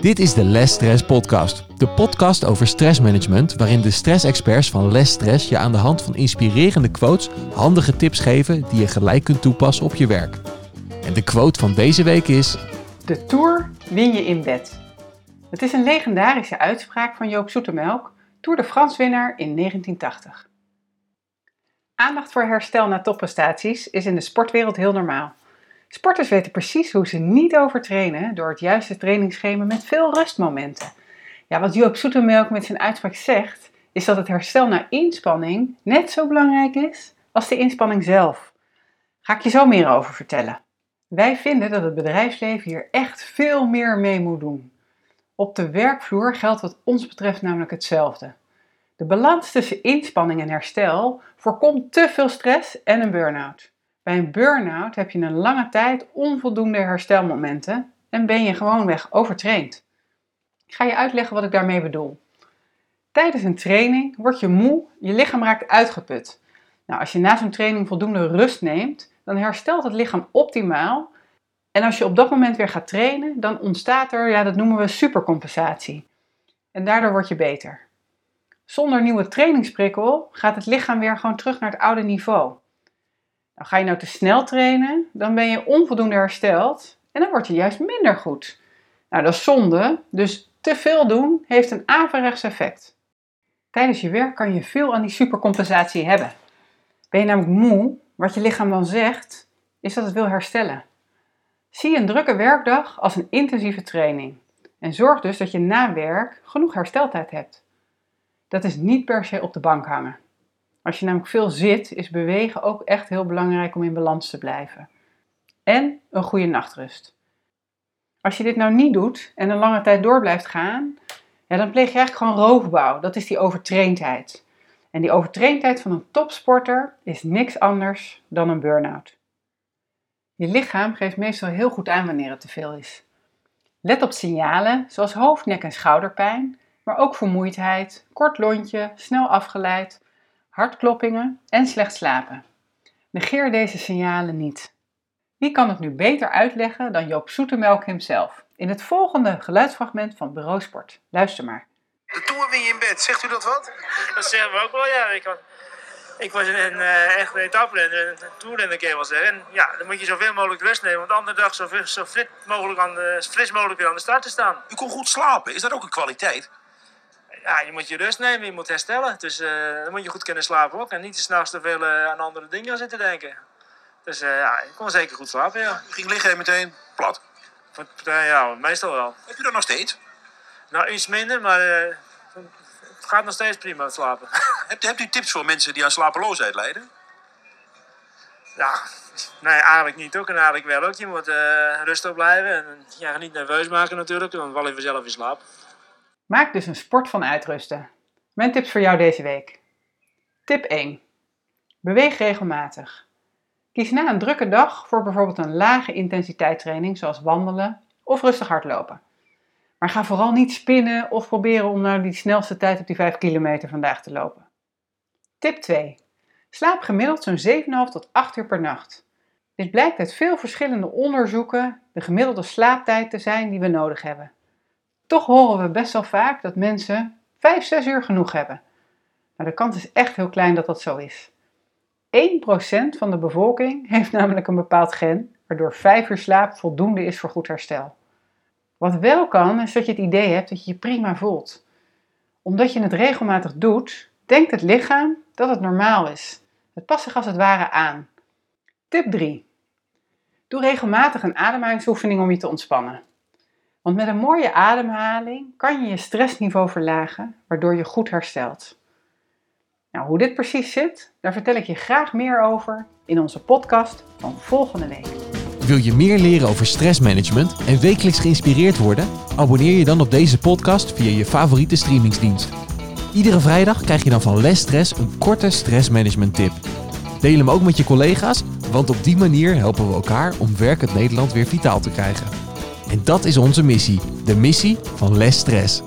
Dit is de Less Stress Podcast. De podcast over stressmanagement, waarin de stressexperts van Less Stress je aan de hand van inspirerende quotes handige tips geven die je gelijk kunt toepassen op je werk. En de quote van deze week is: De Tour win je in bed. Het is een legendarische uitspraak van Joop Zoetemelk, Tour de France winnaar in 1980. Aandacht voor herstel na topprestaties is in de sportwereld heel normaal. Sporters weten precies hoe ze niet overtrainen door het juiste trainingsschema met veel rustmomenten. Ja, wat Joop Zoetemelk met zijn uitspraak zegt, is dat het herstel na inspanning net zo belangrijk is als de inspanning zelf. Ga ik je zo meer over vertellen. Wij vinden dat het bedrijfsleven hier echt veel meer mee moet doen. Op de werkvloer geldt wat ons betreft namelijk hetzelfde. De balans tussen inspanning en herstel voorkomt te veel stress en een burn-out. Bij een burn-out heb je een lange tijd onvoldoende herstelmomenten en ben je gewoonweg overtraind. Ik ga je uitleggen wat ik daarmee bedoel. Tijdens een training word je moe, je lichaam raakt uitgeput. Nou, als je na zo'n training voldoende rust neemt, dan herstelt het lichaam optimaal. En als je op dat moment weer gaat trainen, dan ontstaat er, ja, dat noemen we supercompensatie. En daardoor word je beter. Zonder nieuwe trainingsprikkel gaat het lichaam weer gewoon terug naar het oude niveau. Nou, ga je nou te snel trainen, dan ben je onvoldoende hersteld en dan word je juist minder goed. Nou, dat is zonde, dus te veel doen heeft een averechts effect. Tijdens je werk kan je veel aan die supercompensatie hebben. Ben je namelijk moe, wat je lichaam dan zegt, is dat het wil herstellen. Zie een drukke werkdag als een intensieve training en zorg dus dat je na werk genoeg hersteltijd hebt. Dat is niet per se op de bank hangen. Als je namelijk veel zit, is bewegen ook echt heel belangrijk om in balans te blijven. En een goede nachtrust. Als je dit nou niet doet en een lange tijd door blijft gaan, ja, dan pleeg je eigenlijk gewoon roofbouw. Dat is die overtraindheid. En die overtraindheid van een topsporter is niks anders dan een burn-out. Je lichaam geeft meestal heel goed aan wanneer het te veel is. Let op signalen zoals hoofd, nek en schouderpijn, maar ook vermoeidheid, kort lontje, snel afgeleid, hartkloppingen en slecht slapen. Negeer deze signalen niet. Wie kan het nu beter uitleggen dan Joop Zoetemelk hemzelf? In het volgende geluidsfragment van Bureau Sport. Luister maar. De Tour win je in bed, zegt u dat wat? Dat zeggen we ook wel, ja. Ik was, ik was een, een uh, echt etappe een toerrenner kan je wel zeggen. En ja, dan moet je zoveel mogelijk rust nemen, want de andere dag zo, zo fris, mogelijk aan de, fris mogelijk weer aan de start te staan. U kon goed slapen, is dat ook een kwaliteit? Ja, je moet je rust nemen, je moet herstellen. Dus uh, dan moet je goed kunnen slapen ook. En niet te s'nachts te veel uh, aan andere dingen zitten denken. Dus uh, ja, ik kon zeker goed slapen, ja. Je ging liggen en meteen plat? ja, meestal wel. Heb je dat nog steeds? Nou, iets minder, maar het gaat nog steeds prima slapen. hebt, hebt u tips voor mensen die aan slapeloosheid lijden? Ja, nee, eigenlijk niet ook. En eigenlijk wel ook. Je moet rustig blijven en ja, niet nerveus maken natuurlijk, want val je vanzelf in slaap. Maak dus een sport van uitrusten. Mijn tips voor jou deze week. Tip 1. Beweeg regelmatig. Kies na een drukke dag voor bijvoorbeeld een lage intensiteit training zoals wandelen of rustig hardlopen. Maar ga vooral niet spinnen of proberen om nou die snelste tijd op die 5 kilometer vandaag te lopen. Tip 2. Slaap gemiddeld zo'n 7,5 tot 8 uur per nacht. Dit blijkt uit veel verschillende onderzoeken de gemiddelde slaaptijd te zijn die we nodig hebben. Toch horen we best wel vaak dat mensen 5, 6 uur genoeg hebben. Maar de kans is echt heel klein dat dat zo is. 1% van de bevolking heeft namelijk een bepaald gen, waardoor 5 uur slaap voldoende is voor goed herstel. Wat wel kan, is dat je het idee hebt dat je je prima voelt. Omdat je het regelmatig doet, denkt het lichaam dat het normaal is. Het past zich als het ware aan. Tip 3. Doe regelmatig een ademhalingsoefening om je te ontspannen. Want met een mooie ademhaling kan je je stressniveau verlagen, waardoor je goed herstelt. Nou, hoe dit precies zit, daar vertel ik je graag meer over in onze podcast van volgende week. Wil je meer leren over stressmanagement en wekelijks geïnspireerd worden? Abonneer je dan op deze podcast via je favoriete streamingsdienst. Iedere vrijdag krijg je dan van Les Stress een korte stressmanagement tip. Deel hem ook met je collega's, want op die manier helpen we elkaar om werkend Nederland weer vitaal te krijgen. En dat is onze missie, de missie van Less Stress.